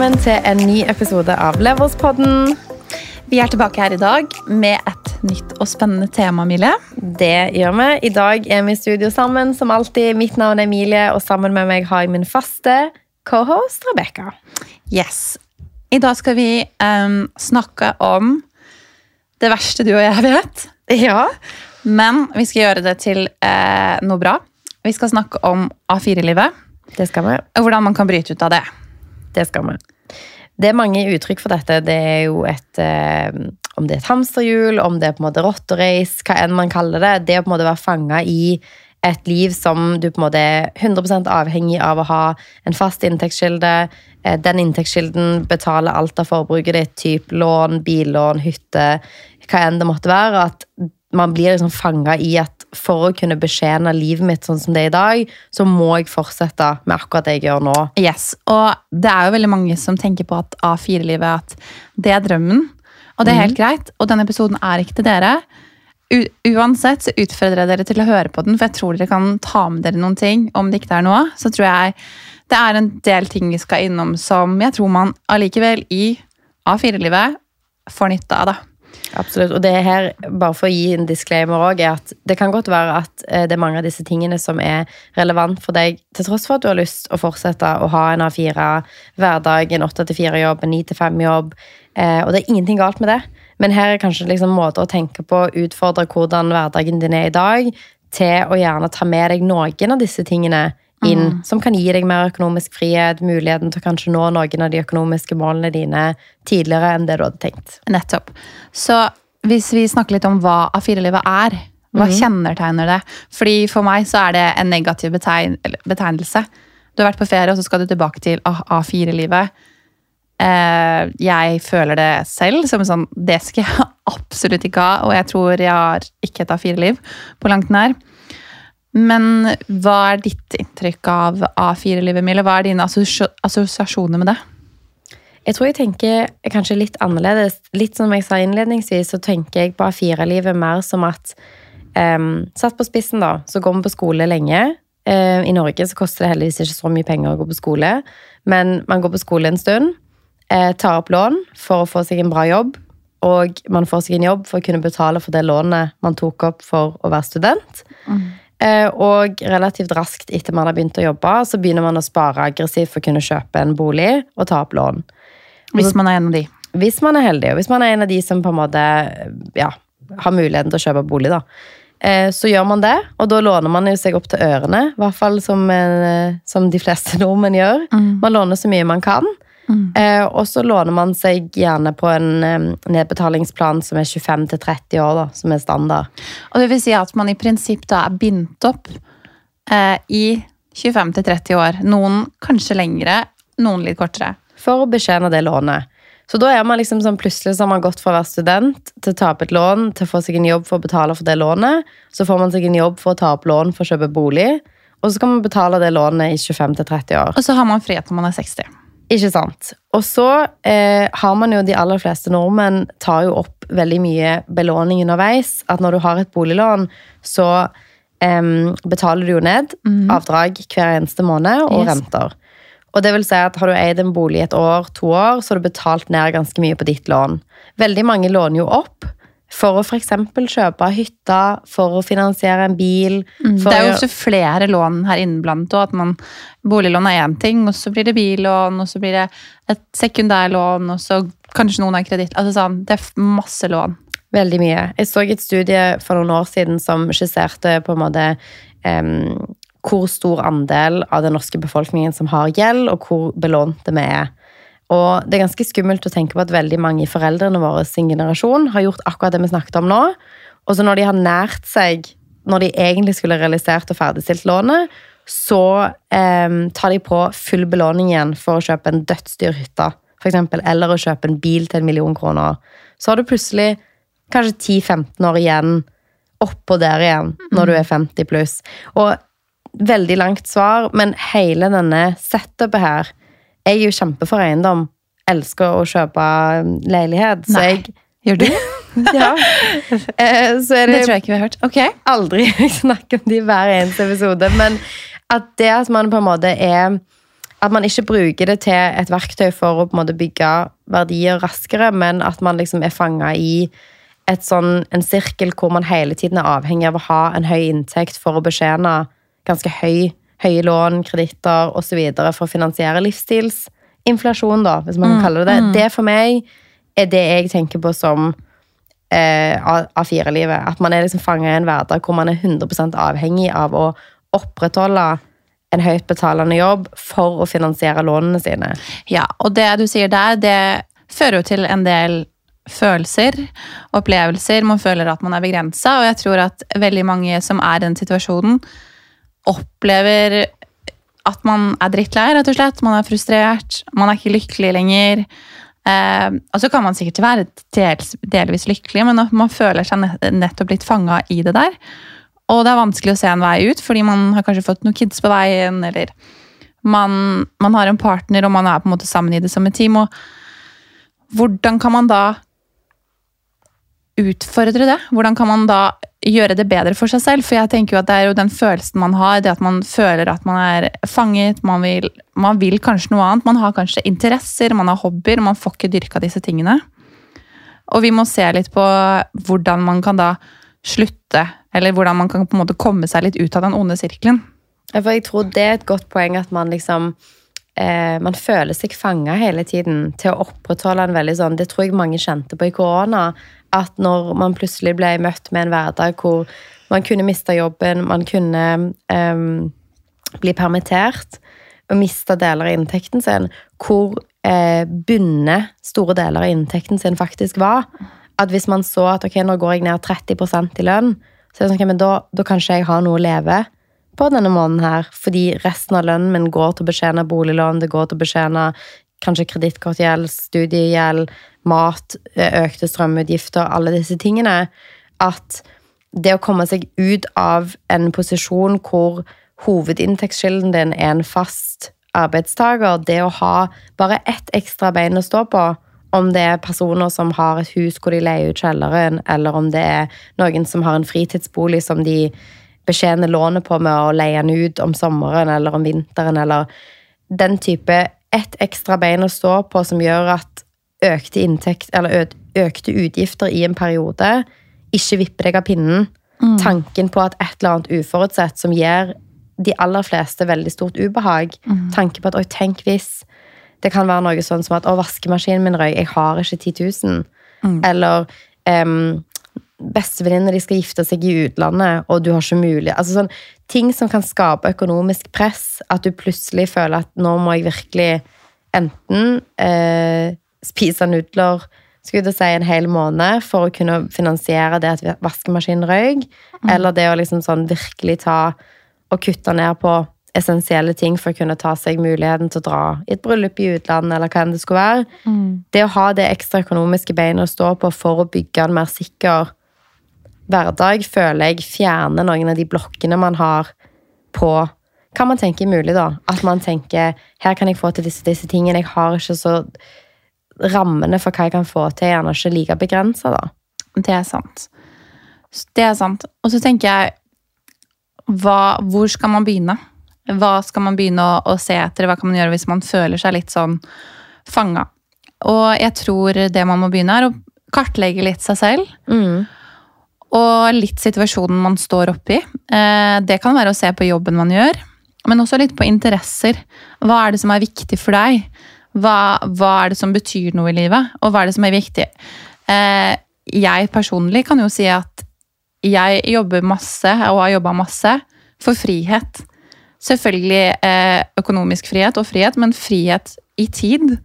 Velkommen til en ny episode av Leverspodden. Vi er tilbake her i dag med et nytt og spennende tema, Emilie. Det gjør vi. I dag er vi i studio sammen, som alltid. Mitt navn er Emilie, og sammen med meg har jeg min faste cohost Rebekka. Yes. I dag skal vi um, snakke om det verste du og jeg vet. Ja. Men vi skal gjøre det til eh, noe bra. Vi skal snakke om A4-livet Det skal vi. og hvordan man kan bryte ut av det. Det skal vi. Det er mange uttrykk for dette. Det er jo et eh, Om det er et hamsterhjul, om det er på en måte rotterace, hva enn man kaller det. Det å på en måte være fanga i et liv som du på en måte er 100% avhengig av å ha en fast inntektskilde. Eh, Den inntektskilden betaler alt av forbruket ditt, typ lån, billån, hytte, hva enn det måtte være. At man blir liksom fanga i at for å kunne betjene livet mitt sånn som det er i dag, så må jeg fortsette med akkurat det jeg gjør nå. Yes, Og det er jo veldig mange som tenker på at A4-livet at det er drømmen. Og det er helt greit. Og denne episoden er ikke til dere. U uansett så utfordrer jeg dere til å høre på den, for jeg tror dere kan ta med dere noen ting. Om det ikke er noe, så tror jeg det er en del ting vi skal innom som jeg tror man allikevel i A4-livet får nytte av. da. Absolutt. Og det er her, bare for å gi en disclaimer også, er at det kan godt være at eh, det er mange av disse tingene som er relevant for deg, til tross for at du har lyst å fortsette å ha en A4-hverdag, en 8-4-jobb, en 9-5-jobb. Eh, og det er ingenting galt med det. Men her er kanskje liksom måter å tenke på, utfordre hvordan hverdagen din er i dag, til å gjerne ta med deg noen av disse tingene inn, som kan gi deg mer økonomisk frihet, muligheten til å kanskje nå noen av de økonomiske målene dine tidligere enn det du hadde tenkt. Nettopp. Så hvis vi snakker litt om hva A4-livet er, hva kjennetegner det? Fordi For meg så er det en negativ betegn betegnelse. Du har vært på ferie, og så skal du tilbake til A- A4-livet. Eh, jeg føler det selv som sånn Det skal jeg absolutt ikke ha, og jeg tror jeg har ikke et A4-liv på langt nær. Men hva er ditt inntrykk av A4-livet, Mille? Hva er dine assosiasjoner med det? Jeg tror jeg tenker kanskje litt annerledes. Litt som jeg sa innledningsvis, så tenker jeg på A4-livet mer som at um, Satt på spissen, da, så går vi på skole lenge. Uh, I Norge så koster det heldigvis ikke så mye penger å gå på skole, men man går på skole en stund, eh, tar opp lån for å få seg en bra jobb, og man får seg en jobb for å kunne betale for det lånet man tok opp for å være student. Eh, Og relativt raskt etter man har begynt å jobbe, så begynner man å spare aggressivt for å kunne kjøpe en bolig og ta opp lån. Hvis man er en av de. Hvis man er heldig, og hvis man er en av de som på en måte ja, har muligheten til å kjøpe bolig, da. Eh, Så gjør man det, og da låner man jo seg opp til ørene. I hvert fall som, eh, som de fleste nordmenn gjør. Man låner så mye man kan. Eh, Og så låner man seg gjerne på en eh, nedbetalingsplan som er 25-30 år, da, som er standard. Og det vil si at man i prinsipp da er bindt opp eh, i 25-30 år. Noen kanskje lengre, noen litt kortere. for å betjene det lånet. Så da er man liksom sånn, plutselig så har man gått fra å være student til å ta opp et lån, til å få seg en jobb for å betale for det lånet. Så får man seg en jobb for å ta opp lån for å kjøpe bolig. Og så kan man betale det lånet i 25-30 år. Og så har man frihet når man er 60. Ikke sant? Og så eh, har man jo de aller fleste nordmenn tar jo opp veldig mye belåning underveis. At når du har et boliglån, så eh, betaler du jo ned avdrag hver eneste måned og Yes. renter. Og det vil si at Har du eid en bolig et år, to år, så har du betalt ned ganske mye på ditt lån. Veldig mange låner jo opp for å f.eks. kjøpe hytte, for å finansiere en bil. For Det er jo også flere lån her inneblant. òg. boliglån er én ting, og så blir det billån, og så blir det et sekundærlån, og så kanskje noen har kreditt. Altså sånn, det er masse lån. Veldig mye. Jeg så et studie for noen år siden som skisserte på en måte um, hvor stor andel av den norske befolkningen som har gjeld, og hvor belånte vi er. Og det er ganske skummelt å tenke på at veldig mange i foreldrene våre sin generasjon har gjort akkurat det vi snakket om nå. Og så når de har nært seg, når de egentlig skulle realisert og ferdigstilt lånet, så eh, tar de på full belåning igjen for å kjøpe en dødsdyr hytte, eksempel, eller å kjøpe en bil til en million kroner. Så har du plutselig kanskje 10-15 år igjen oppå der igjen når du er 50 pluss. Og veldig langt svar, men hele denne setupet her Jeg er jo kjempe for eiendom. Elsker å kjøpe leilighet. Så Nei. jeg Gjør du? ja. Eh, Så Det det tror jeg ikke vi har hørt. Ok. aldri snakk om det i hver eneste episode, men at det at man på en måte er at man ikke bruker det til et verktøy for å på en måte bygge verdier raskere, men at man liksom er fanga i et sånn, en sirkel hvor man hele tiden er avhengig av å ha en høy inntekt for å betjene ganske høy, høye lån, kreditter osv. for å finansiere livsstilsinflasjon, da, hvis man kan kalle det det. Det for meg er det jeg tenker på som eh, A4-livet. At man er liksom fanga i en hverdag hvor man er 100% avhengig av å opprettholde en høyt betalende jobb for å finansiere lånene sine. Ja, og det du sier der, det fører jo til en del følelser, opplevelser. Man føler at man er begrensa, og jeg tror at veldig mange som er i den situasjonen, opplever at man er drittlei, rett og slett. Man er frustrert, man er ikke lykkelig lenger. Eh, og så kan man sikkert være dels, delvis lykkelig, men man føler seg nettopp litt fanga i det der. Og det er vanskelig å se en vei ut, fordi man har kanskje fått noen kids på veien, eller man, man har en partner, og man er på en måte sammen i det som et team. og hvordan kan man da utfordre det? Hvordan kan man da gjøre det bedre for seg selv? For jeg tenker jo at det er jo den følelsen man har, det at man føler at man er fanget, man vil, man vil kanskje noe annet. Man har kanskje interesser, man har hobbyer, man får ikke dyrka disse tingene. Og vi må se litt på hvordan man kan da slutte eller hvordan man kan på en måte komme seg litt ut av den onde sirkelen. For jeg tror det er et godt poeng at man liksom eh, Man føler seg fanga hele tiden til å opprettholde en veldig sånn Det tror jeg mange kjente på i korona. At når man plutselig ble møtt med en hverdag hvor man kunne miste jobben, man kunne um, bli permittert og miste deler av inntekten sin, hvor eh, bundet store deler av inntekten sin faktisk var. At hvis man så at ok, nå går jeg ned 30% i lønn, så er det sånn, okay, men da, da kan ikke jeg ha noe å leve på denne måneden her, fordi resten av lønnen min går til å betjene boliglån, det går til å betjene kanskje kredittkortgjeld, studiegjeld, mat, økte strømutgifter, alle disse tingene. At det å komme seg ut av en posisjon hvor hovedinntektskilden din er en fast arbeidstaker, det å ha bare ett ekstra bein å stå på, om det er personer som har et hus hvor de leier ut kjelleren, eller om det er noen som har en fritidsbolig som de betjener lånet på med å leie den ut om sommeren eller om vinteren, eller den type ett ekstra bein å stå på som gjør at økte, inntekt, økte utgifter i en periode ikke vipper deg av pinnen. Mm. Tanken på at et eller annet uforutsett som gir de aller fleste veldig stort ubehag. Mm. Tanken på at 'oi, tenk hvis' Det kan være noe sånn som at 'Å, vaskemaskinen min røy. Jeg har ikke 10 000.' Mm. Eller um, bestevenninner skal gifte seg i utlandet, og du har ikke mulighet altså sånn, Ting som kan skape økonomisk press. At du plutselig føler at nå må jeg virkelig enten eh, spise nudler skulle jeg si, en hel måned for å kunne finansiere det at vaskemaskinen røyk, mm. eller det å liksom sånn virkelig ta og kutte ned på essensielle ting for å kunne ta seg muligheten til å dra i et bryllup i utlandet, eller hva enn det skulle være. Mm. Det å ha det ekstra økonomiske beinet å stå på for å bygge en mer sikker hverdag, føler jeg fjerner noen av de blokkene man har på hva man tenker er mulig, da. At man tenker her kan jeg få til disse, disse tingene. Jeg har ikke så Rammene for hva jeg kan få til, er gjerne ikke like begrensa, da. Det er sant. Det er sant. Og så tenker jeg hva, Hvor skal man begynne? Hva skal man begynne å, å, se etter? Hva kan man gjøre hvis man føler seg litt sånn fanga? Og jeg tror det man må begynne, er å kartlegge litt seg selv. Mm. Og litt situasjonen man står oppi. Eh, det kan være å se på jobben man gjør, men også litt på interesser. Hva er det som er viktig for deg? Hva, hva er det som betyr noe i livet, og hva er det som er viktig? Eh, jeg personlig kan jo si at jeg jobber masse, og har jobba masse, for frihet. Selvfølgelig eh, økonomisk frihet og frihet, men frihet i tid.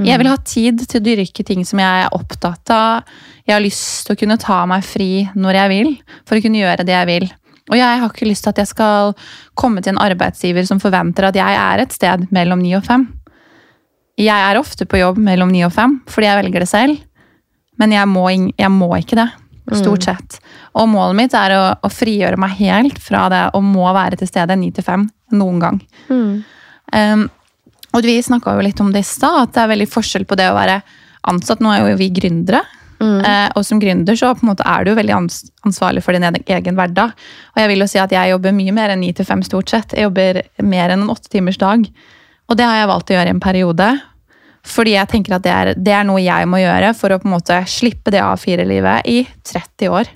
Jeg vil ha tid til å dyrke ting som jeg er opptatt av. Jeg har lyst til å kunne ta meg fri når jeg vil, for å kunne gjøre det jeg vil. Og jeg har ikke lyst til at jeg skal komme til en arbeidsgiver som forventer at jeg er et sted mellom ni og fem. Jeg er ofte på jobb mellom ni og fem fordi jeg velger det selv, men jeg må, jeg må ikke det. Stort mm. sett. Og målet mitt er å, å, frigjøre meg helt fra det å må være til stede ni til fem noen gang. Mm. Um, og vi snakka jo litt om det i stad, at det er veldig forskjell på det å være ansatt. Nå er jo vi gründere. Mm. Eh, og som gründer så på en måte er du veldig ansvarlig for din egen hverdag. Og jeg vil jo si at jeg jobber mye mer enn ni til fem stort sett. Jeg jobber mer enn en åtte timers dag. Og det har jeg valgt å gjøre i en periode. Fordi jeg tenker at det er, det er noe jeg må gjøre for å på en måte slippe det A4-livet i 30 år.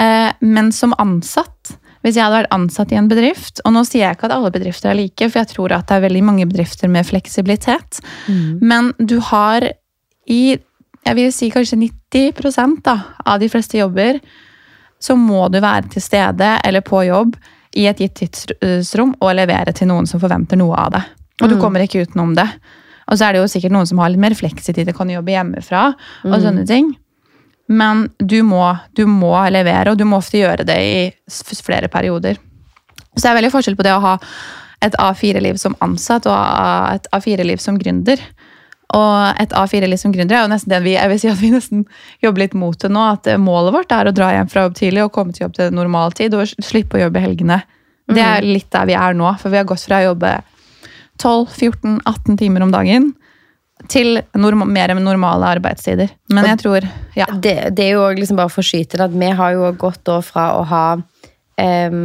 Eh, men som ansatt, hvis jeg hadde vært ansatt i en bedrift Og nå sier jeg ikke at alle bedrifter er like, for jeg tror at det er veldig mange bedrifter med fleksibilitet. Men du har i jeg vil si kanskje 90 da, av de fleste jobber, så må du være til stede eller på jobb i et gitt tidsrom og levere til noen som forventer noe av det. Og du kommer ikke utenom det. Og så er det jo sikkert noen som har litt mer fleksitid og kan jobbe hjemmefra. og sånne ting. Men du må, du må levere, og du må ofte gjøre det i flere perioder. Så det er veldig forskjell på det å ha et A4-liv som ansatt og et A4-liv som gründer. Og et A4-liv som gründer er jo nesten det vi, jeg vil si at vi nesten jobber litt mot det nå. At målet vårt er å dra hjem fra jobb tidlig og komme til jobb til normal tid og slippe å jobbe helgene. Det er litt der vi er nå, for vi har gått fra å jobbe 12-14-18 timer om dagen til norm mer normale arbeidstider. Men jeg tror ja. det, det er jo liksom bare for å skyte det, at vi har jo gått fra å ha eh,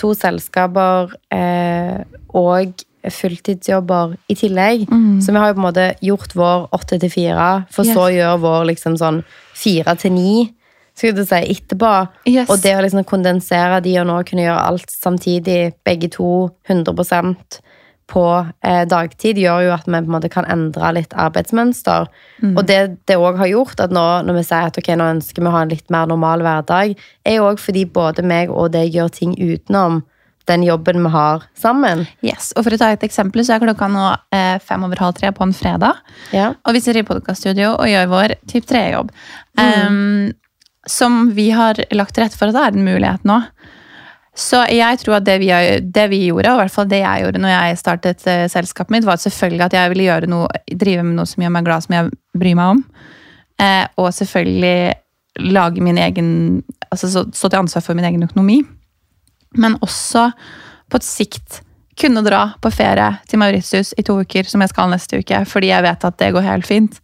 to selskaper eh, og fulltidsjobber i tillegg. Så vi har jo på en måte gjort vår åtte til fire, for Yes. så å gjøre vår liksom sånn fire til ni. Skulle du si etterpå. Yes. Og det å liksom kondensere de og nå kunne gjøre alt samtidig, begge to 100 på eh, dagtid, gjør jo at vi på en måte kan endre litt arbeidsmønster. Mm. Og det det òg har gjort, at nå når vi sier at ok, nå ønsker vi å ha en litt mer normal hverdag, er jo òg fordi både meg og deg gjør ting utenom den jobben vi har sammen. Yes, og For å ta et eksempel, så er klokka nå eh, fem over halv tre på en fredag. Ja. Og vi sitter i podkaststudio og gjør vår typ tre-jobb. em, som vi har lagt til rette for at det er en mulighet nå. Så jeg tror at det vi, det vi gjorde, og i hvert fall det jeg gjorde når jeg startet uh, selskapet mitt, var selvfølgelig at jeg ville gjøre noe, drive med noe som gjør meg glad, som jeg bryr meg om. Uh, og selvfølgelig lage min egen altså stå, stå til ansvar for min egen økonomi. Men også på et sikt kunne dra på ferie til Mauritius i to uker, som jeg skal neste uke, fordi jeg vet at det går helt fint.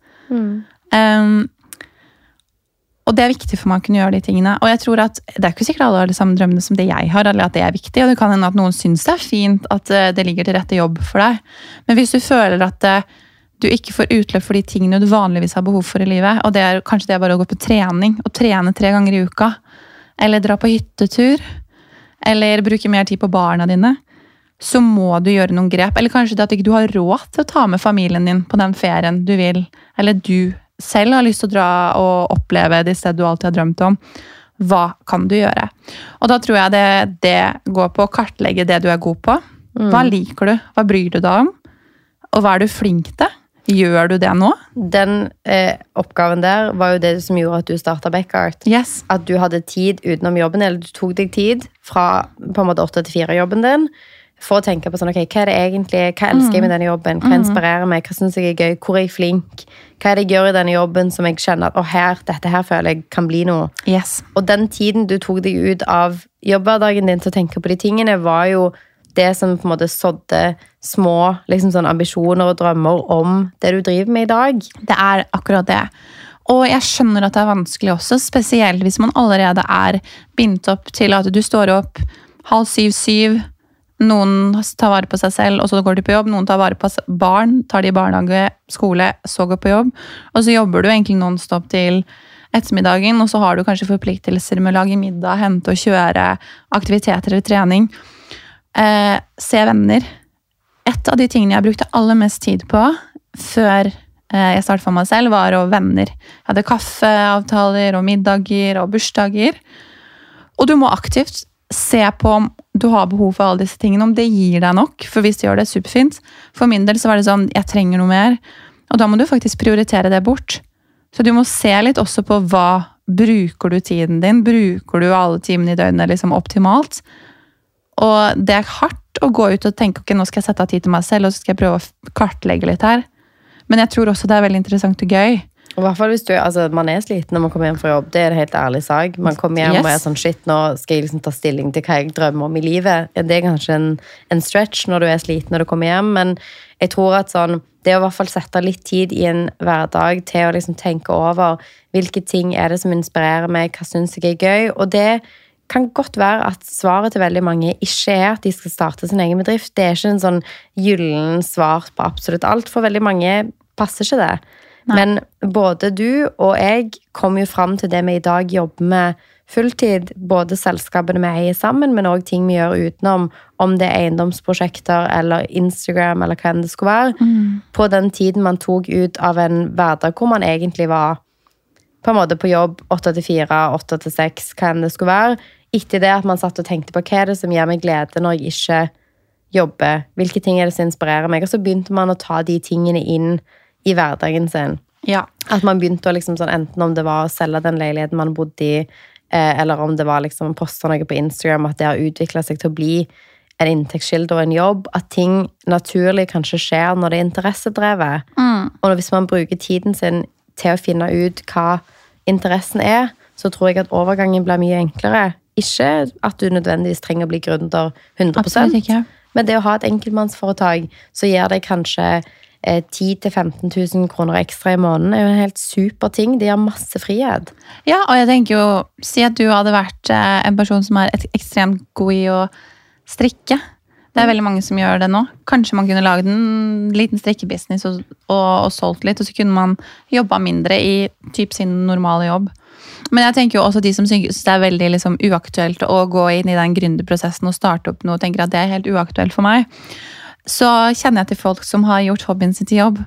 Um, og det er viktig for meg å kunne gjøre de tingene. Og jeg tror at det er ikke sikkert alle har de samme drømmene som det jeg har, eller at det er viktig. Og det kan hende at noen syns det er fint at eh, det ligger til rette jobb for deg. Men hvis du føler at eh, du ikke får utløp for de tingene du vanligvis har behov for i livet, og det er kanskje det er bare å gå på trening, og trene tre ganger i uka, eller dra på hyttetur, eller bruke mer tid på barna dine, så må du gjøre noen grep. Eller kanskje det at du ikke har råd til å ta med familien din på den ferien du vil, eller du selv har lyst til å dra og oppleve det stedet du alltid har drømt om. Hva kan du gjøre? Og da tror jeg det, det går på å kartlegge det du er god på. Hva liker du? Hva bryr du deg om? Og hva er du flink til? Gjør du det nå? Den eh, oppgaven der var jo det som gjorde at du starta Backart. Yes. At du hadde tid utenom jobben, eller du tok deg tid fra på en måte 8 til 4-jobben din for å tenke på sånn, ok, hva er det egentlig, hva elsker jeg med denne jobben, hva inspirerer meg, hva synes jeg er gøy, hvor er jeg flink, hva er det jeg gjør i denne jobben som jeg kjenner at å, her, dette her føler jeg kan bli noe. Yes. Og den tiden du tok deg ut av jobbhverdagen din til å tenke på de tingene, var jo det som på en måte sådde små liksom sånn ambisjoner og drømmer om det du driver med i dag. Det er akkurat det. Og jeg skjønner at det er vanskelig også, spesielt hvis man allerede er bindt opp til at du står opp halv syv-syv, noen tar vare på seg selv, og så går de på jobb. Noen tar vare på barn, tar de i barnehage, skole, så går på jobb. Og så jobber du egentlig nonstop til ettermiddagen, og så har du kanskje forpliktelser med å lage middag, hente og kjøre, aktiviteter eller trening. Eh, se venner. Et av de tingene jeg brukte aller mest tid på før eh, jeg startet for meg selv, var å venner. Jeg hadde kaffeavtaler og middager og bursdager. Og du må aktivt se på om du har behov for alle disse tingene, om det gir deg nok. For hvis det gjør det, superfint. For min del så var det sånn, jeg trenger noe mer. Og da må du faktisk prioritere det bort. Så du må se litt også på hva bruker du tiden din. Bruker du alle timene i døgnet liksom optimalt? Og det er hardt å gå ut og tenke ok, nå skal jeg sette av tid til meg selv og så skal jeg prøve å kartlegge litt her. Men jeg tror også det er veldig interessant og gøy. Og i hvert fall hvis du, altså Man er sliten når man kommer hjem fra jobb. Det er en helt ærlig sak. Man kommer hjem Yes. og er sånn Shit, nå skal jeg liksom ta stilling til hva jeg drømmer om i livet. Det er kanskje en, en stretch når du er sliten når du kommer hjem, men jeg tror at sånn det å i hvert fall sette litt tid i en hverdag til å liksom tenke over hvilke ting er det som inspirerer meg, hva syns jeg er gøy, og det kan godt være at svaret til veldig mange ikke er at de skal starte sin egen bedrift. Det er ikke en sånn gyllen svar på absolutt alt. For veldig mange passer ikke det. Nei. Men både du og jeg kom jo fram til det vi i dag jobber med fulltid. Både selskapene vi eier sammen, men òg ting vi gjør utenom. Om det er eiendomsprosjekter eller Instagram eller hva enn det skulle være. På den tiden man tok ut av en hverdag hvor man egentlig var på en måte på jobb åtte til fire, åtte til seks, hva enn det skulle være. Etter det at man satt og tenkte på hva er det som gir meg glede når jeg ikke jobber. Hvilke ting er det som inspirerer meg? Og så begynte man å ta de tingene inn i hverdagen sin. Ja. At man begynte å liksom sånn, enten om det var å selge den leiligheten man bodde i, eh, eller om det var liksom å poste noe på Instagram, at det har utvikla seg til å bli en inntektskilde og en jobb. At ting naturlig kanskje skjer når det er interessedrevet. Mm. Og hvis man bruker tiden sin til å finne ut hva interessen er, så tror jeg at overgangen blir mye enklere. Ikke at du nødvendigvis trenger å bli gründer 100 Absolutt ikke. men det å ha et enkeltmannsforetak så gir det kanskje 10 000-15 000 kroner ekstra i måneden, er jo en helt super ting. Det gir masse frihet. Ja, og jeg tenker jo Si at du hadde vært eh, en person som er ekstremt god i å strikke. Det er veldig mange som gjør det nå. Kanskje man kunne laget en liten strikkebusiness og, og, og solgt litt, og så kunne man jobba mindre i typ sin normale jobb. Men jeg tenker jo også de som synes det er veldig liksom, uaktuelt å gå inn i den gründerprosessen og starte opp noe tenker at det er helt uaktuelt for meg. Så kjenner jeg til folk som har gjort hobbyen sin til jobb.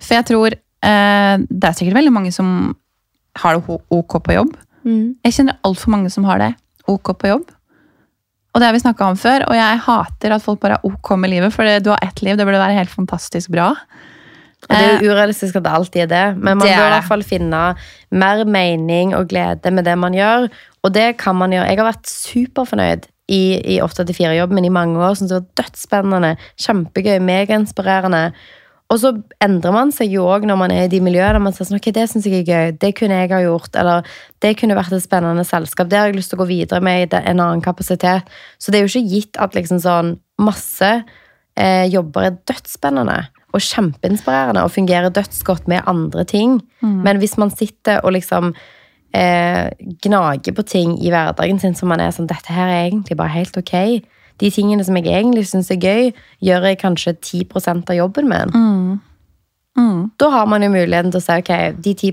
For jeg tror eh, det er sikkert veldig mange som har det ok på jobb. Jeg kjenner altfor mange som har det ok på jobb. Og det har vi snakka om før, og jeg hater at folk bare er ok med livet. For det, du har ett liv, det burde være helt fantastisk bra. Og det er jo urealistisk at det alltid er det, men man Det bør i hvert fall finne mer mening og glede med det man gjør. Og det kan man gjøre. Jeg har vært superfornøyd i, i 8-4-jobben men i mange år. Synes det var dødsspennende, kjempegøy, megainspirerende. Og så endrer man seg jo òg når man er i de miljøene. Man sier sånn, ok, det synes jeg er gøy, det kunne jeg ha gjort. Eller det kunne vært et spennende selskap. Det har jeg lyst til å gå videre med i en annen kapasitet. Så det er jo ikke gitt at liksom sånn masse eh, jobber er dødsspennende og kjempeinspirerende og fungerer dødsgodt med andre ting. Men hvis man sitter og liksom eh, gnager på ting i hverdagen sin som man er sånn Dette her er egentlig bare helt ok. De tingene som jeg egentlig syns er gøy, gjør jeg kanskje 10 av jobben min. Mm. Da har man jo muligheten til å si ok, de 10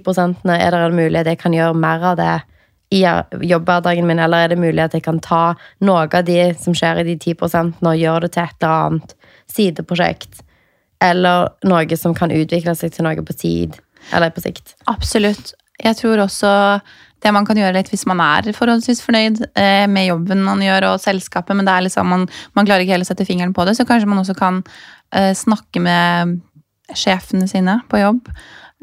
er det en mulighet jeg kan gjøre mer av det i jobbhverdagen min, eller er det mulig at jeg kan ta noe av de som skjer i de 10 og gjøre det til et eller annet sideprosjekt? Eller noe som kan utvikle seg til noe på tid, eller på sikt. Absolutt. Jeg tror også det man kan gjøre litt hvis man er forholdsvis fornøyd eh, med jobben man gjør og selskapet, men det liksom, man, man klarer ikke helt å sette fingeren på det, så kanskje man også kan eh, snakke med sjefene sine på jobb.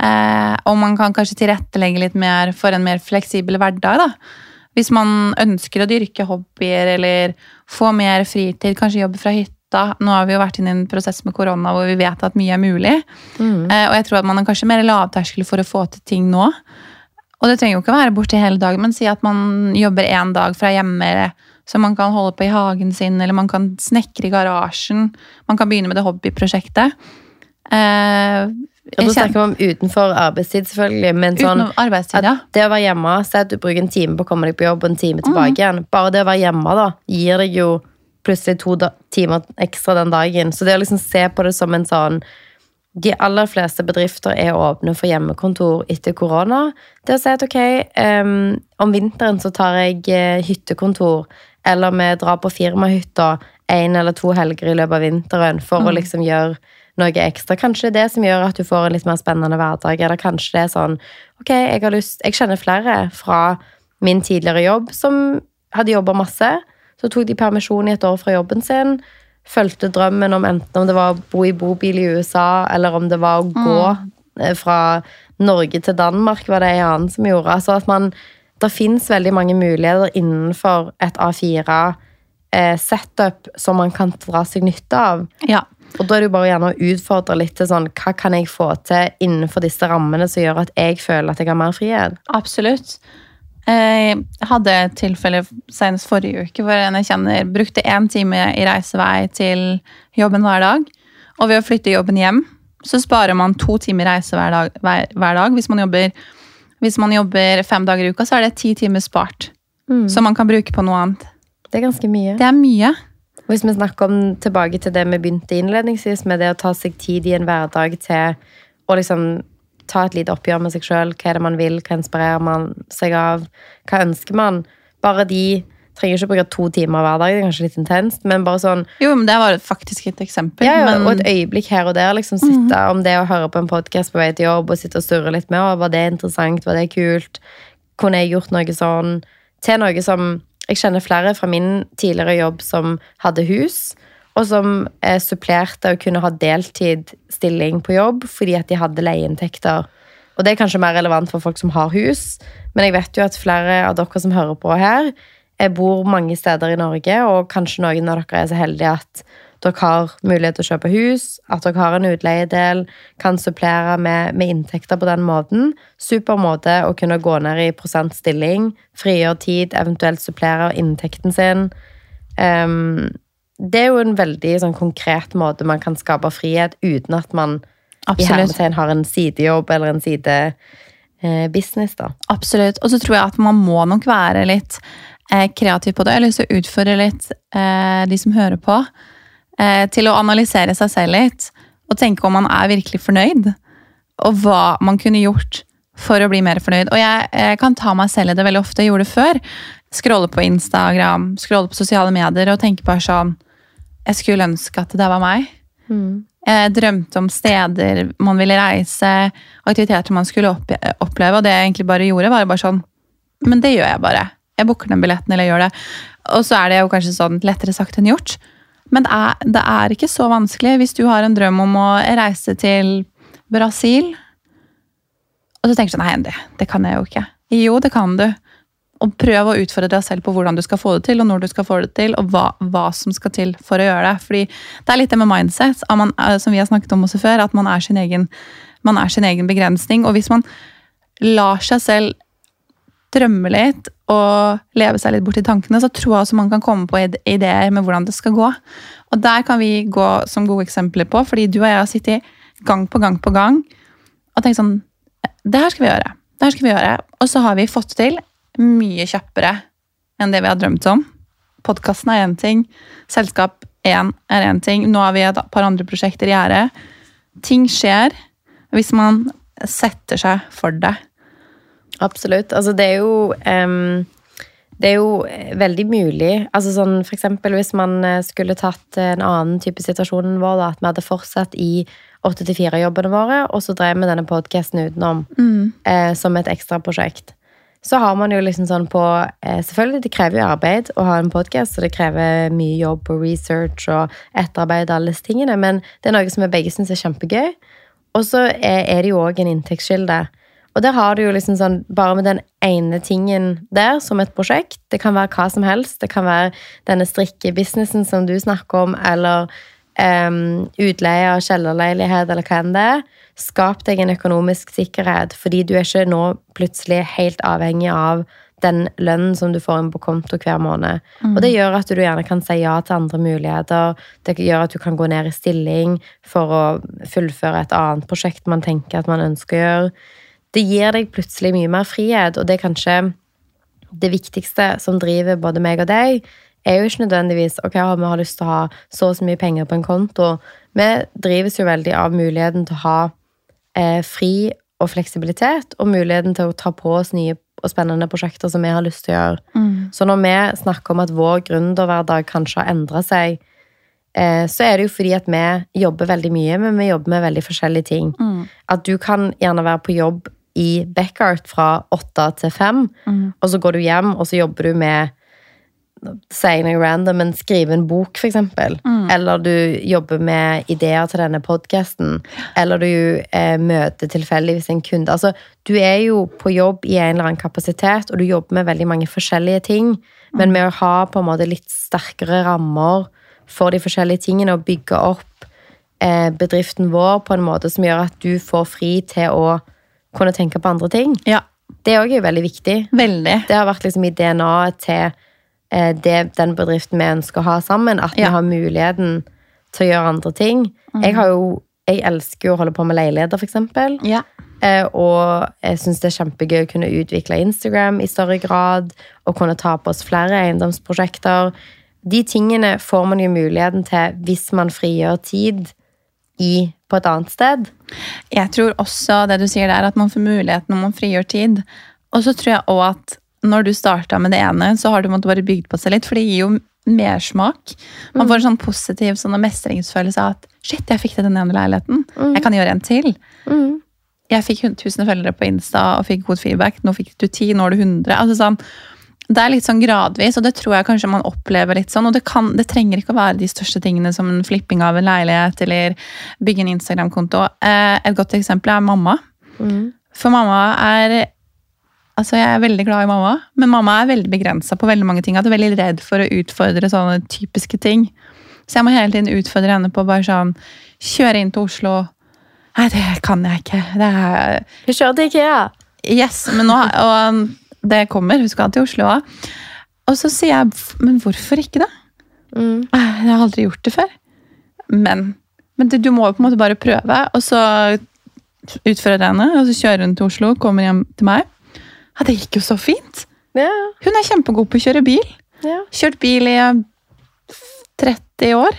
Eh, og man kan kanskje tilrettelegge litt mer for en mer fleksibel hverdag. da. Hvis man ønsker å dyrke hobbyer eller få mer fritid, kanskje jobbe fra hytta. Nå har vi jo vært inne i en prosess med korona hvor vi vet at mye er mulig. Eh, og jeg tror at man er kanskje mer lavterskel for å få til ting nå. Og det trenger jo ikke være borte hele dagen, men si at man jobber en dag fra hjemme, så man kan holde på i hagen sin, eller man kan snekre i garasjen. Man kan begynne med det hobbyprosjektet. Eh, Og da snakker vi om utenfor arbeidstid, selvfølgelig. Men sånn arbeidstid, ja. det å være hjemme, si at du bruker en time på å komme deg på jobb og en time Mm. tilbake igjen. Bare det å være hjemme da, gir deg jo plutselig to timer ekstra den dagen. Så det å liksom se på det som en sånn De aller fleste bedrifter er åpne for hjemmekontor etter korona. Det å si at ok, um, om vinteren så tar jeg eh, hyttekontor, eller vi drar på firmahytta en eller to helger i løpet av vinteren for å liksom gjøre noe ekstra. Kanskje det er det som gjør at du får en litt mer spennende hverdag, eller kanskje det er sånn Ok, jeg har lyst Jeg kjenner flere fra min tidligere jobb som hadde jobba masse. Så tok de permisjon i et år fra jobben sin. Fulgte drømmen om enten om det var å bo i bobil i USA, eller om det var å gå mm. fra Norge til Danmark, var det en annen som gjorde. Altså at man Det fins veldig mange muligheter innenfor et A4-setup som man kan dra seg nytte av. ja. Og da er det jo bare gjerne å utfordre litt til sånn Hva kan jeg få til innenfor disse rammene som gjør at jeg føler at jeg har mer frihet? Absolutt. Eh, Jeg hadde et tilfelle senest forrige uke hvor en jeg kjenner brukte én time i reisevei til jobben hver dag. Og ved å flytte jobben hjem, så sparer man to timer reise hver dag. Hver, hver dag. Hvis, man jobber, hvis man jobber fem dager i uka, så er det ti timer spart som man kan bruke på noe annet. Det er ganske mye. Det er mye. Og Hvis vi snakker om tilbake til det vi begynte innledningsvis med, det å ta seg tid i en hverdag til å liksom ta et lite oppgjør med seg sjøl. Hva er det man vil? Hva inspirerer man seg av? Hva ønsker man? Bare de trenger ikke bruke to timer hver dag, det er kanskje litt intenst, men bare sånn Jo, men det var faktisk et eksempel. ja, men, Og et øyeblikk her og der. liksom sitte, Om det å høre på en podkast på vei til jobb og sitte og surre litt med, var det interessant, var det kult, kunne jeg gjort noe sånn, til noe som Jeg kjenner flere fra min tidligere jobb som hadde hus, og som eh, supplerte å kunne ha deltidsstilling på jobb fordi at de hadde leieinntekter. Og det er kanskje mer relevant for folk som har hus, men jeg vet jo at flere av dere som hører på her, jeg bor mange steder i Norge, og kanskje noen av dere er så heldige at dere har mulighet til å kjøpe hus, at dere har en utleiedel, kan supplere med, med inntekter på den måten. Super måte å kunne gå ned i prosentstilling, frigjøre tid, eventuelt supplere inntekten sin. Ehm, det er jo en veldig sånn, konkret måte man kan skape frihet uten at man i Absolutt. hermetegn har en sidejobb eller en sidebusiness. da. Absolutt. Og så tror jeg at man må nok være litt eh, kreativ på det. Jeg har lyst til å utfordre litt eh, de som hører på, eh, til å analysere seg selv litt. Og tenke om man er virkelig fornøyd, og hva man kunne gjort for å bli mer fornøyd. Og jeg eh, kan ta meg selv i det veldig ofte. Jeg gjorde det før. Scrolle på Instagram, scrolle på sosiale medier og tenke bare sånn Jeg skulle ønske at det var meg. Jeg drømte om steder man ville reise, aktiviteter man skulle opp oppleve. Og det jeg egentlig bare gjorde, var bare sånn Men det gjør jeg bare. Jeg booker den billetten eller gjør det. Og så er det jo kanskje sånn lettere sagt enn gjort. Men det er, det er ikke så vanskelig hvis du har en drøm om å reise til Brasil. Og så tenker du sånn Nei, det, det kan jeg jo ikke. Jo, det kan du. Og prøv å utfordre deg selv på hvordan du skal få det til, og når du skal få det til, og hva, hva som skal til for å gjøre det. Fordi det er litt det med mindset, man, eh, som vi har snakket om også før, at man er egen, man er sin egen begrensning. Og hvis man lar seg selv drømme litt og leve seg litt bort i tankene, så tror jeg også man kan komme på ideer med hvordan det skal gå. Og der kan vi gå som gode eksempler på, fordi du og jeg har sittet gang på gang på gang og tenkt sånn Det her skal vi gjøre. Det her skal vi gjøre. Og så har vi fått til mye kjappere enn det vi har drømt om. Podkasten er én ting. Selskap 1 er én ting. Nå har vi et par andre prosjekter i gjære. Ting skjer hvis man setter seg for det. Absolutt. Altså, det er jo um, Det er jo veldig mulig. Altså sånn for eksempel hvis man eh, skulle tatt en annen type situasjon vår, da, at vi hadde fortsatt i 8-4-jobbene våre, og så drev vi denne podkasten utenom eh, som et ekstraprosjekt. Så har man jo liksom sånn på eh, Selvfølgelig, det krever jo arbeid å ha en podkast, og det krever mye jobb og research og etterarbeid og alle disse tingene, men det er noe som vi begge syns er kjempegøy. Og så er, det jo òg en inntektskilde. Og der har du jo liksom sånn, bare med den ene tingen der som et prosjekt, det kan være hva som helst, det kan være denne strikkebusinessen som du snakker om, eller um, utleie av kjellerleilighet, eller hva enn det er. Skap deg en økonomisk sikkerhet, fordi du er ikke nå plutselig helt avhengig av den lønnen som du får inn på konto hver måned. Og det gjør at du gjerne kan si ja til andre muligheter. Det gjør at du kan gå ned i stilling for å fullføre et annet prosjekt man tenker at man ønsker å gjøre. Det gir deg plutselig mye mer frihet, og det er kanskje det viktigste som driver både meg og deg, er jo ikke nødvendigvis ok, vi har lyst til å ha så og så mye penger på en konto. Vi drives jo veldig av muligheten til å ha eh, fri og fleksibilitet, og muligheten til å ta på oss nye og spennende prosjekter som vi har lyst til å gjøre. Så når vi snakker om at vår gründerhverdag kanskje har endra seg, eh, så er det jo fordi at vi jobber veldig mye, men vi jobber med veldig forskjellige ting. At du kan gjerne være på jobb i Backart fra åtte til fem, og så går du hjem, og så jobber du med sier noe random, men skrive en bok, for eksempel. Eller du jobber med ideer til denne podkasten. Eller du eh, møter tilfeldigvis en kunde. Altså, du er jo på jobb i en eller annen kapasitet, og du jobber med veldig mange forskjellige ting. Men med å ha på en måte litt sterkere rammer for de forskjellige tingene, og bygge opp eh, bedriften vår på en måte som gjør at du får fri til å kunne tenke på andre ting, Ja, det er også veldig viktig. veldig. Det har vært liksom i DNA-et til det, den bedriften vi ønsker å ha sammen. At vi har muligheten til å gjøre andre ting. Jeg har jo jeg elsker jo å holde på med leiligheter, eksempel. Ja. Eh, og jeg syns det er kjempegøy å kunne utvikle Instagram i større grad. Og kunne ta på oss flere eiendomsprosjekter. De tingene får man jo muligheten til hvis man frigjør tid i, på et annet sted. Jeg tror også det du sier der, at man får muligheten når man frigjør tid. Og så tror jeg også at når du starta med det ene, så har du måttet bare bygd på seg litt, for det gir jo mersmak. Man får en sånn positiv sånn mestringsfølelse av at shit, jeg fikk til den ene leiligheten. Jeg kan gjøre en til. Jeg fikk 1000 følgere på Insta og fikk god feedback. Nå fikk du 10, nå har du 100. Altså sånn, det er litt sånn gradvis, og det tror jeg kanskje man opplever litt sånn. Og det, kan, det trenger ikke å være de største tingene som en flipping av en leilighet eller bygge en Instagram-konto. Eh, et godt eksempel er mamma. For mamma er Altså, jeg er veldig glad i mamma, men mamma er veldig begrensa på veldig mange ting. At jeg er veldig redd for å utfordre sånne typiske ting. Så jeg må hele tiden utfordre henne på bare sånn Kjøre inn til Oslo. Nei, det kan jeg ikke. Det er Hun kjører til Ikea. Yes, men nå, og det kommer. Hun skal til Oslo òg. Og så sier jeg, men hvorfor ikke, da? Mm. «Eh, Jeg har aldri gjort det før. Men, men det, du må jo på en måte bare prøve. Og så utfører jeg henne, og så kjører hun til Oslo, kommer hjem til meg. Ja, det gikk jo så fint. Ja, Hun er kjempegod på å kjøre bil. ja. Kjørt bil i eh, 30 år.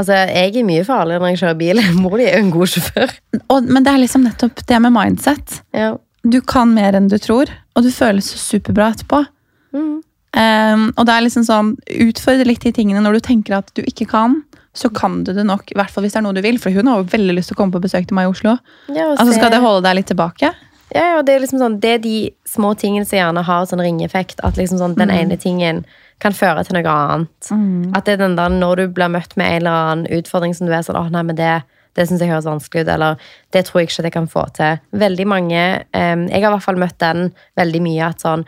Altså, jeg er mye farligere når jeg kjører bil. Mor di er jo en god sjåfør. Og, men det er liksom nettopp det med mindset. Ja. Du kan mer enn du tror, og du føles så superbra etterpå. Mm. Um, og det er liksom sånn, Utfordre litt de tingene når du tenker at du ikke kan. Så kan du det nok, i hvert fall hvis det er noe du vil. For hun har jo veldig lyst til å komme på besøk til meg i Oslo. Ja, Altså Skal det holde deg litt tilbake? Ja, ja, det er liksom sånn, det er de små tingene som gjerne har sånn ringeffekt. At liksom sånn, den ene tingen kan føre til noe annet. At det er den der når du blir møtt med en eller annen utfordring som du er sånn åh nei, men det, det syns jeg høres vanskelig ut, eller det tror jeg ikke at jeg kan få til. Veldig mange um, Jeg har i hvert fall møtt den veldig mye at sånn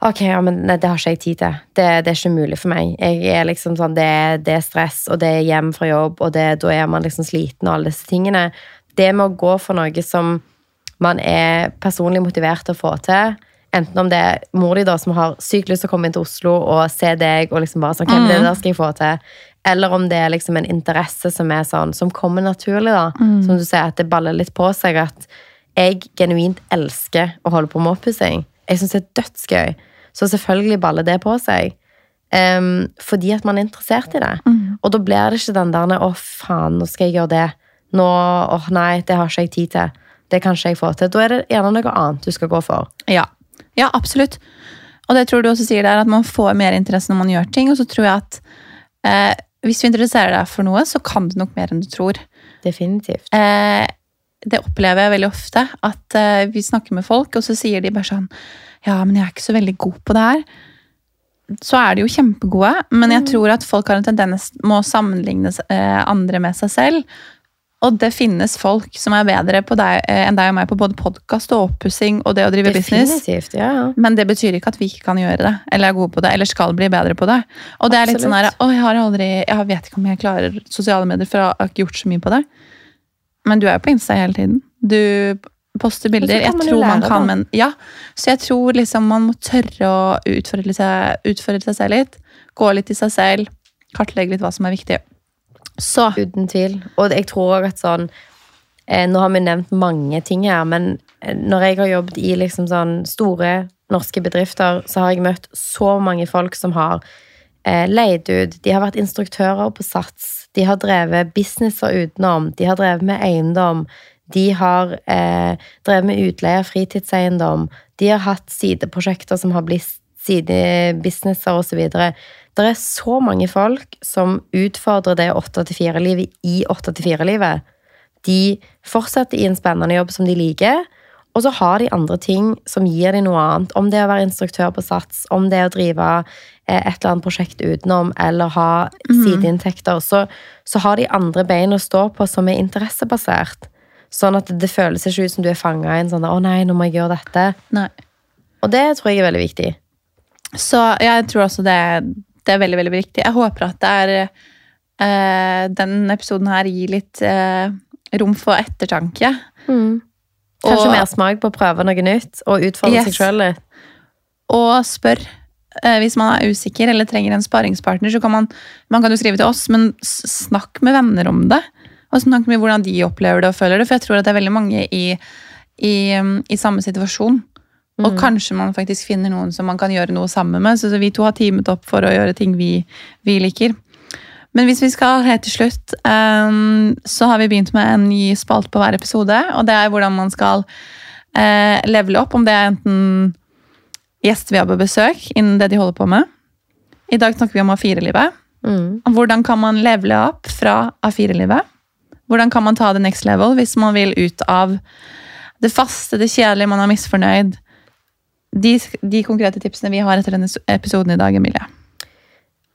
Ok, ja, men nei, det har ikke jeg tid til. Det, det er ikke mulig for meg. Jeg er liksom sånn, det, det er stress, og det er hjem fra jobb, og det, da er man liksom sliten og alle disse tingene. Det med å gå for noe som man er personlig motivert til å få til, enten om det er mor di som har sykt lyst til å komme inn til Oslo og se deg, og liksom bare sånn, ok, det der skal jeg få til, eller om det er liksom en interesse som er sånn, som kommer naturlig da, som du sier, at det baller litt på seg, at jeg genuint elsker å holde på med oppussing. Jeg synes det er dødsgøy. Så selvfølgelig baller det på seg. Um, fordi at man er interessert i det. Og da blir det ikke den der å faen, nå skal jeg gjøre det. Nå, åh nei, det har ikke jeg tid til. Det kan ikke jeg få til. Da er det gjerne noe annet du skal gå for. Ja. ja, absolutt. Og det tror du også sier der, at man får mer interesse når man gjør ting. Og så tror jeg at eh, hvis du interesserer deg for noe, så kan du nok mer enn du tror. Definitivt. Eh, det opplever jeg veldig ofte. At eh, vi snakker med folk, og så sier de bare sånn Ja, men jeg er ikke så veldig god på det her. Så er de jo kjempegode, men jeg tror at folk har en tendens med å sammenligne eh, andre med seg selv. Og det finnes folk som er bedre på deg, eh, enn deg og meg på både podkast og oppussing og det å drive business. Ja. ja. Men det betyr ikke at vi ikke kan gjøre det, eller er gode på det, eller skal bli bedre på det. Og det er litt sånn her, å, jeg har aldri, jeg vet ikke om jeg klarer sosiale medier, for jeg har ikke gjort så mye på det. Men du er jo på Insta hele tiden. Du poster bilder. Jeg tror man kan, men ja. Så jeg tror liksom man må tørre å utfordre seg, utfordre seg selv litt. Gå litt i seg selv. Kartlegge litt hva som er viktig. Så Uten tvil. Og jeg tror også at sånn eh, Nå har vi nevnt mange ting her, men eh, når jeg har jobbet i liksom sånn store norske bedrifter, så har jeg møtt så mange folk som har eh, leid ut. De har vært instruktører på Sats. De har drevet businesser utenom. De har drevet med eiendom. De har eh, drevet med utleie av fritidseiendom. De har hatt sideprosjekter som har blitt sidebusinesser osv. Det er så mange folk som utfordrer det 8-4-livet i 8-4-livet. De fortsetter i en spennende jobb som de liker, og så har de andre ting som gir dem noe annet. Om det er å være instruktør på Sats, om det er å drive eh, et eller annet prosjekt utenom, eller ha sideinntekter, så, så har de andre bein å stå på som er interessebasert. Sånn at det føles ikke ut som du er fanga i en sånn 'Å nei, nå må jeg gjøre dette'. nei. Og det tror jeg er veldig viktig. Så jeg tror også det, det er veldig, veldig viktig. Jeg håper at det er eh, Den episoden her gir litt eh, rom for ettertanke. Kanskje Og- mer smak på å prøve noe nytt, og utfordre Yes. seg sjøl litt. Og spør. Eh, hvis man er usikker eller trenger en sparingspartner, så kan man, man kan jo skrive til oss, men snakk med venner om det. Og snakk med hvordan de opplever det og føler det. For jeg tror at det er veldig mange i, i, um, i samme situasjon. Og kanskje man faktisk finner noen som man kan gjøre noe sammen med. Så vi to har teamet opp for å gjøre ting vi, vi liker. Men hvis vi skal helt til slutt, um, så har vi begynt med en ny spalt på hver episode. Og det er hvordan man skal uh, levele opp, om det er enten gjester vi har på besøk innen det de holder på med. I dag snakker vi om A4-livet. Mm. Hvordan kan man levele opp fra A4-livet? Hvordan kan man ta det next level hvis man vil ut av det faste, det kjedelige, man er misfornøyd? De, de konkrete tipsene vi har etter denne episoden i dag, Emilie.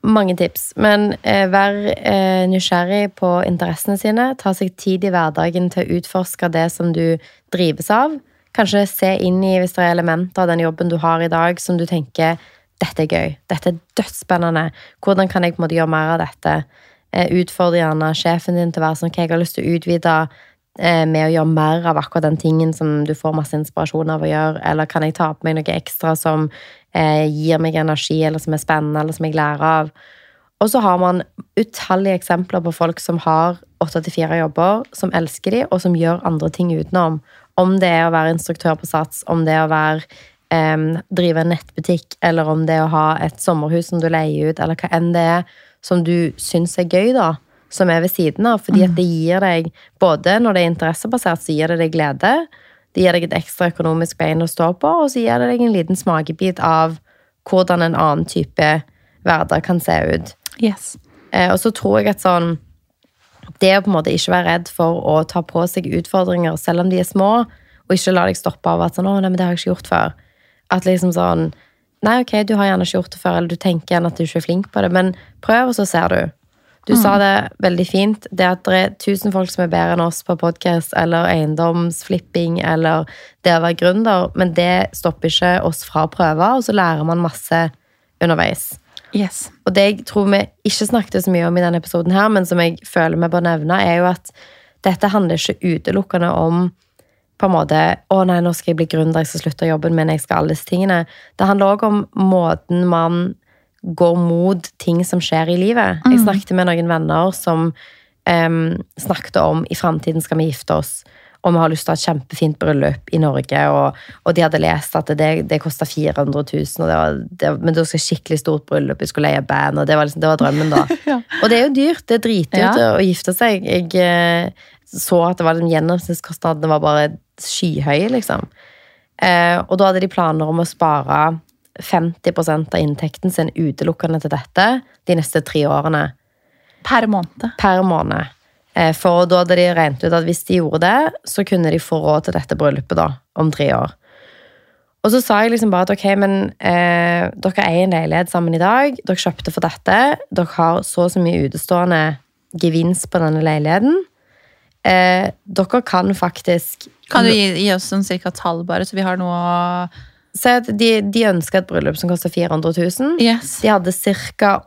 Mange tips. Men eh, vær eh, nysgjerrig på interessene sine. Ta seg tid i hverdagen til å utforske det som du drives av. Kanskje se inn i hvis det er elementer av den jobben du har i dag som du tenker dette er gøy, dette er dødsspennende. Hvordan kan jeg på en måte gjøre mer av dette? Eh, utfordre gjerne sjefen din til å være sånn ok, jeg har lyst til å utvide med å gjøre mer av akkurat den tingen som du får masse inspirasjon av å gjøre, eller kan jeg ta på meg noe ekstra som eh, gir meg energi, eller som er spennende, eller som jeg lærer av. Og så har man utallige eksempler på folk som har åtte til fire jobber, som elsker de, og som gjør andre ting utenom. Om det er å være instruktør på Sats, om det er å være em, drive en nettbutikk, eller om det er å ha et sommerhus som du leier ut, eller hva enn det er som du syns er gøy, da. Som er ved siden av. Fordi at det gir deg, både når det er interessebasert, så gir det deg glede. Det gir deg et ekstra økonomisk bein å stå på, og så gir det deg en liten smakebit av hvordan en annen type hverdag kan se ut. Yes. Eh, og så tror jeg at sånn Det å på en måte ikke være redd for å ta på seg utfordringer, selv om de er små, og ikke la deg stoppe av at sånn, nei, men det har jeg ikke gjort før. At liksom sånn Nei, ok, du har gjerne ikke gjort det før, eller du tenker gjerne at du ikke er flink på det, men prøv, og så ser du. Du sa det veldig fint. Det at det er tusen folk som er bedre enn oss på podkast eller eiendomsflipping eller det å være gründer, men det stopper ikke oss fra å prøve, og så lærer man masse underveis. Yes. Og det jeg tror vi ikke snakket så mye om i denne episoden her, men som jeg føler vi bør nevne, er jo at dette handler ikke utelukkende om på en måte Å nei, nå skal jeg bli gründer, jeg skal slutte jobben min, jeg skal alle disse tingene. Det handler òg om måten man går mot ting som skjer i livet. Jeg snakket med noen venner som um, snakket om i framtiden skal vi gifte oss. Og vi har lyst til å ha et kjempefint bryllup i Norge. Og, og de hadde lest at det, det kosta 400 000, og det var, det, men det var skikkelig stort bryllup. Vi skulle leie band, og det var, liksom, det var drømmen, da. Ja. Og det er jo dyrt. Det er dritdyrt Ja. å gifte seg. Jeg eh, så at det var den gjennomsnittskostnaden var bare skyhøy, liksom. Eh, og da hadde de planer om å spare 50% av inntekten sin utelukkende til dette de neste tre årene Per måned. per måned. Eh, For da hadde de regnet ut at hvis de gjorde det, så kunne de få råd til dette bryllupet da, om tre år. Og så sa jeg liksom bare at ok, men eh, dere eier en leilighet sammen i dag. Dere kjøpte for dette. Dere har så og så mye utestående gevinst på denne leiligheten. Eh, dere kan faktisk Kan du gi, gi oss sånn cirka tall, bare, så vi har noe å Si at de, de ønsker et bryllup som koster 400 000. Yes. De hadde ca.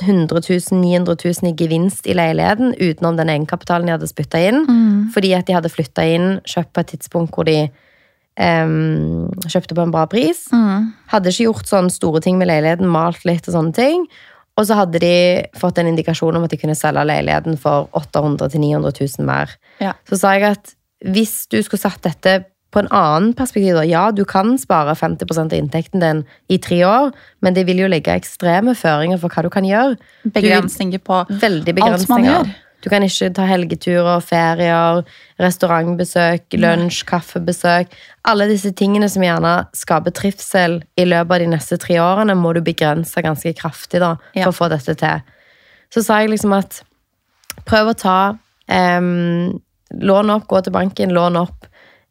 800 000, 900 000 i gevinst i leiligheten utenom den egenkapitalen de hadde spytta inn. Fordi at de hadde flytta inn, kjøpt på et tidspunkt hvor de um, kjøpte på en bra pris. Mm. Hadde ikke gjort sånne store ting med leiligheten, malt litt og sånne ting. Og så hadde de fått en indikasjon om at de kunne selge leiligheten for 800 000-900 000 mer. Ja. Så sa jeg at hvis du skulle satt dette på en annen perspektiv, da, ja, du kan spare 50 av inntekten din i tre år, men det vil jo legge ekstreme føringer for hva du kan gjøre. Begrensninger på Veldig Alt man gjør. Du kan ikke ta helgeturer, ferier, restaurantbesøk, lunsj, kaffebesøk. Alle disse tingene som gjerne skaper trivsel i løpet av de neste tre årene, må du begrense ganske kraftig da, Ja. for å få dette til. Så sa jeg liksom at prøv å ta eh, Lån opp, gå til banken, lån opp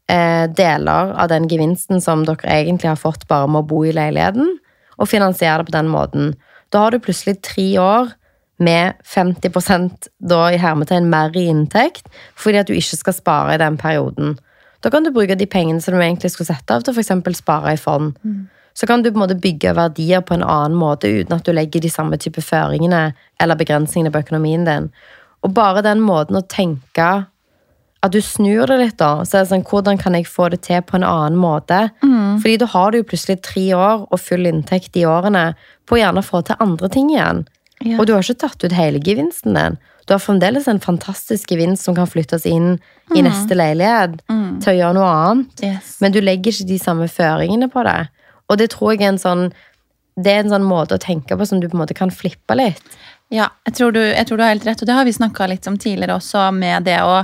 deler av den gevinsten som dere egentlig har fått bare med å bo i leiligheten, og finansiere det på den måten. Da har du plutselig tre år med 50% da i hermetegn mer i inntekt, fordi at du ikke skal spare i den perioden. Da kan du bruke de pengene som du egentlig skulle sette av til f.eks. spare i fond. Så kan du på en måte bygge verdier på en annen måte uten at du legger de samme type føringene eller begrensningene på økonomien din. Og bare den måten å tenke at du snur det litt, da. Så er det sånn, hvordan kan jeg få det til på en annen måte? Fordi da har du jo plutselig tre år og full inntekt i årene på å gjerne få til andre ting igjen. Ja. Og du har ikke tatt ut hele gevinsten din. Du har fremdeles en fantastisk gevinst som kan flyttes inn i neste leilighet Mm. til å gjøre noe annet. Yes. Men du legger ikke de samme føringene på det. Og det tror jeg er en sånn det er en sånn måte å tenke på som du på en måte kan flippe litt. Ja, jeg tror, du, jeg tror du har helt rett, og det har vi snakka litt om tidligere også, med det å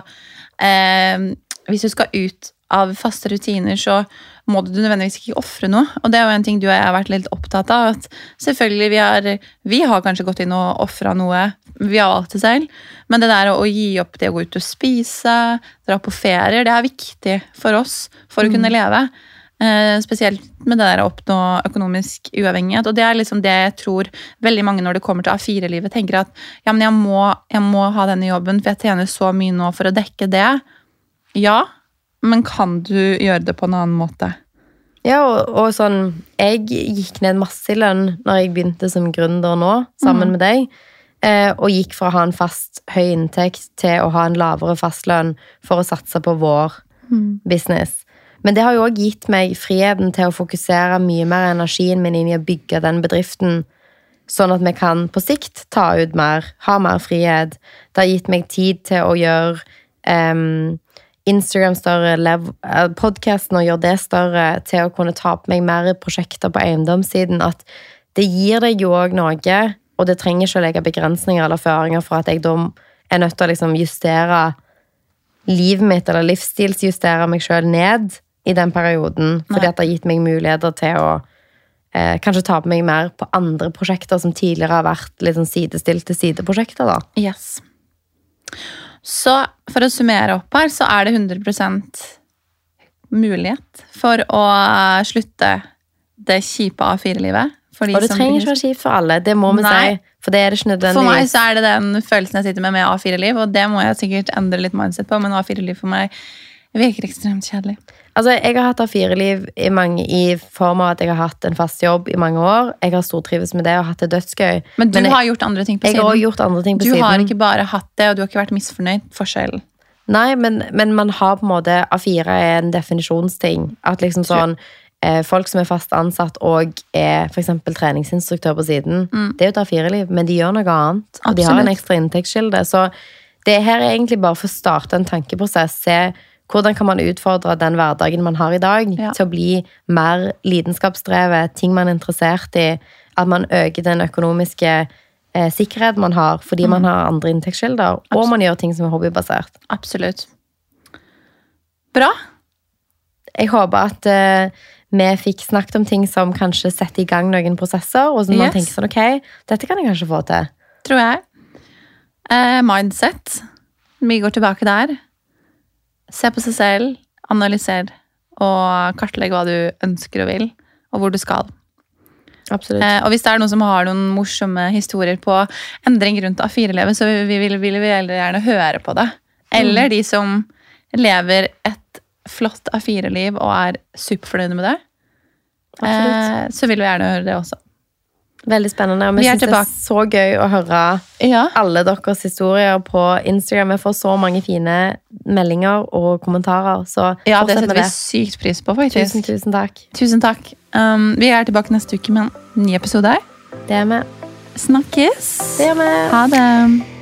eh, Hvis du skal ut av faste rutiner, så må du nødvendigvis ikke ofre noe. Og det er jo en ting du og jeg har vært litt opptatt av. at selvfølgelig Vi har, vi har kanskje gått inn og ofra noe. Vi har valgt det selv. Men det der å, å gi opp det å gå ut og spise, dra på ferier, det er viktig for oss for å kunne leve. Eh, spesielt med det der å oppnå økonomisk uavhengighet. Og det er liksom det jeg tror veldig mange når det kommer til A4-livet, tenker at ja, men jeg må, jeg må ha denne jobben, for jeg tjener så mye nå for å dekke det. Ja, men kan du gjøre det på en annen måte? Ja, og, og sånn Jeg gikk ned masse i lønn når jeg begynte som gründer nå, sammen med deg. Eh, og gikk fra å ha en fast høy inntekt til å ha en lavere fastlønn for å satse på vår business. Men det har jo òg gitt meg friheten til å fokusere mye mer av energien min inn i å bygge den bedriften, sånn at vi kan på sikt ta ut mer, ha mer frihet. Det har gitt meg tid til å gjøre um, Instagram større, podkasten og gjøre det større, til å kunne ta på meg mer prosjekter på eiendomssiden. At det gir deg jo òg noe, og det trenger ikke å legge begrensninger eller føringer for at jeg da er nødt til å liksom justere livet mitt, eller livsstilsjustere meg sjøl ned i den perioden. Fordi Nei. at det har gitt meg muligheter til å eh, kanskje ta på meg mer på andre prosjekter som tidligere har vært litt sånn sidestilte sideprosjekter. da. Yes. Så for å summere opp her, så er det 100 mulighet for å slutte det kjipe A4-livet. Og det trenger ikke ikke være kjipt for alle, det må vi si. For det er det ikke nødvendigvis. For meg så er det den følelsen jeg sitter med med A4-liv, og det må jeg sikkert endre litt mindset på, men A4-liv for meg virker ekstremt kjedelig. Altså, Jeg har hatt A4-liv i, i form av at jeg har hatt en fast jobb i mange år. Jeg har stortrives med det og hatt det dødsgøy. Men du jeg, har gjort andre ting på jeg har siden. gjort andre ting på Du siden. har ikke bare hatt det, og du har ikke vært misfornøyd. Forskjellen. Nei, men, men man har på en måte A4 er en definisjonsting. At liksom sånn eh, Folk som er fast ansatt og er f.eks. treningsinstruktør på siden, det er jo et A4-liv, men de gjør noe annet. Og de har en Mm. Ekstra inntektskilde. Så det her er egentlig bare for å starte en tankeprosess. Se hvordan kan man utfordre den hverdagen man har i dag, Ja. til å bli mer lidenskapsdrevet, ting man er interessert i. At man øker den økonomiske eh, sikkerheten man har fordi man har andre inntektskilder, og man gjør ting som er hobbybasert. Absolutt. Bra. jeg håper at eh, vi fikk snakket om ting som kanskje setter i gang noen prosesser, og som man Yes. tenker sånn, ok, dette kan jeg kanskje få til. tror jeg. Eh, mindset. Vi går tilbake der. Se på seg selv, analyser og kartlegg hva du ønsker og vil, og hvor du skal. Absolutt. Eh, og hvis det er noen som har noen morsomme historier på endring rundt A4-livet, så vi, vil, vil vi veldig gjerne høre på det. Eller de som lever et flott A4-liv og er superfornøyde med det. Absolutt. Eh, så vil vi gjerne høre det også. Veldig spennende. Og vi vi syns det er så gøy å høre Ja. alle deres historier på Instagram. Vi får så mange fine meldinger og kommentarer, så Ja, det setter vi sykt pris på, faktisk. Tusen, tusen takk. Tusen takk. Um, vi er tilbake neste uke med en ny episode. Det er vi. Snakkes! Det er vi. Ha det!